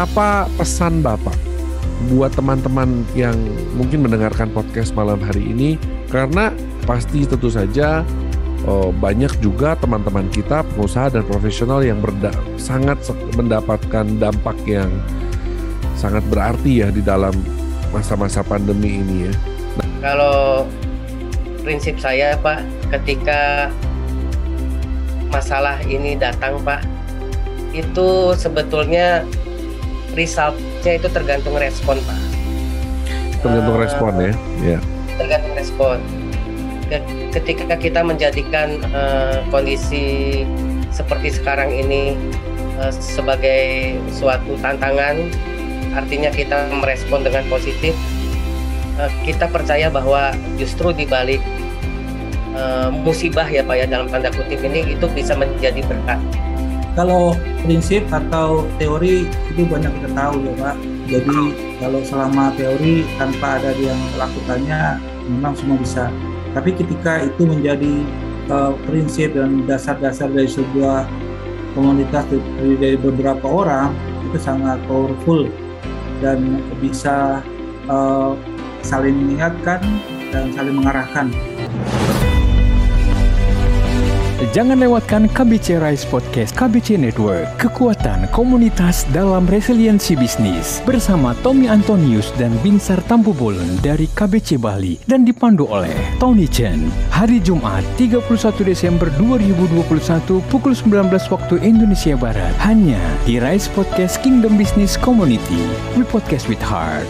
apa pesan Bapak buat teman-teman yang mungkin mendengarkan podcast malam hari ini karena pasti tentu saja oh, banyak juga teman-teman kita pengusaha dan profesional yang berda sangat mendapatkan dampak yang sangat berarti ya di dalam masa-masa pandemi ini ya. Kalau prinsip saya Pak, ketika masalah ini datang Pak, itu sebetulnya resultnya itu tergantung respon pak. Tergantung uh, respon ya ya. tergantung respon. Ketika kita menjadikan uh, kondisi seperti sekarang ini uh, sebagai suatu tantangan artinya kita merespon dengan positif uh, kita percaya bahwa justru di balik uh, musibah ya Pak ya dalam tanda kutip ini itu bisa menjadi berkat kalau prinsip atau teori itu banyak kita tahu ya Pak. Jadi kalau selama teori tanpa ada yang melakukannya memang semua bisa. Tapi ketika itu menjadi uh, prinsip dan dasar-dasar dari sebuah komunitas dari, dari beberapa orang itu sangat powerful dan bisa uh, saling mengingatkan dan saling mengarahkan. Jangan lewatkan KBC Rise Podcast KBC Network. Kekuatan komunitas dalam resiliensi bisnis bersama Tommy Antonius dan Binsar Tampubolon dari KBC Bali dan dipandu oleh Tony Chen. Hari Jumat 31 Desember 2021 pukul 19 waktu Indonesia Barat hanya di Rise Podcast Kingdom Business Community. We podcast with heart.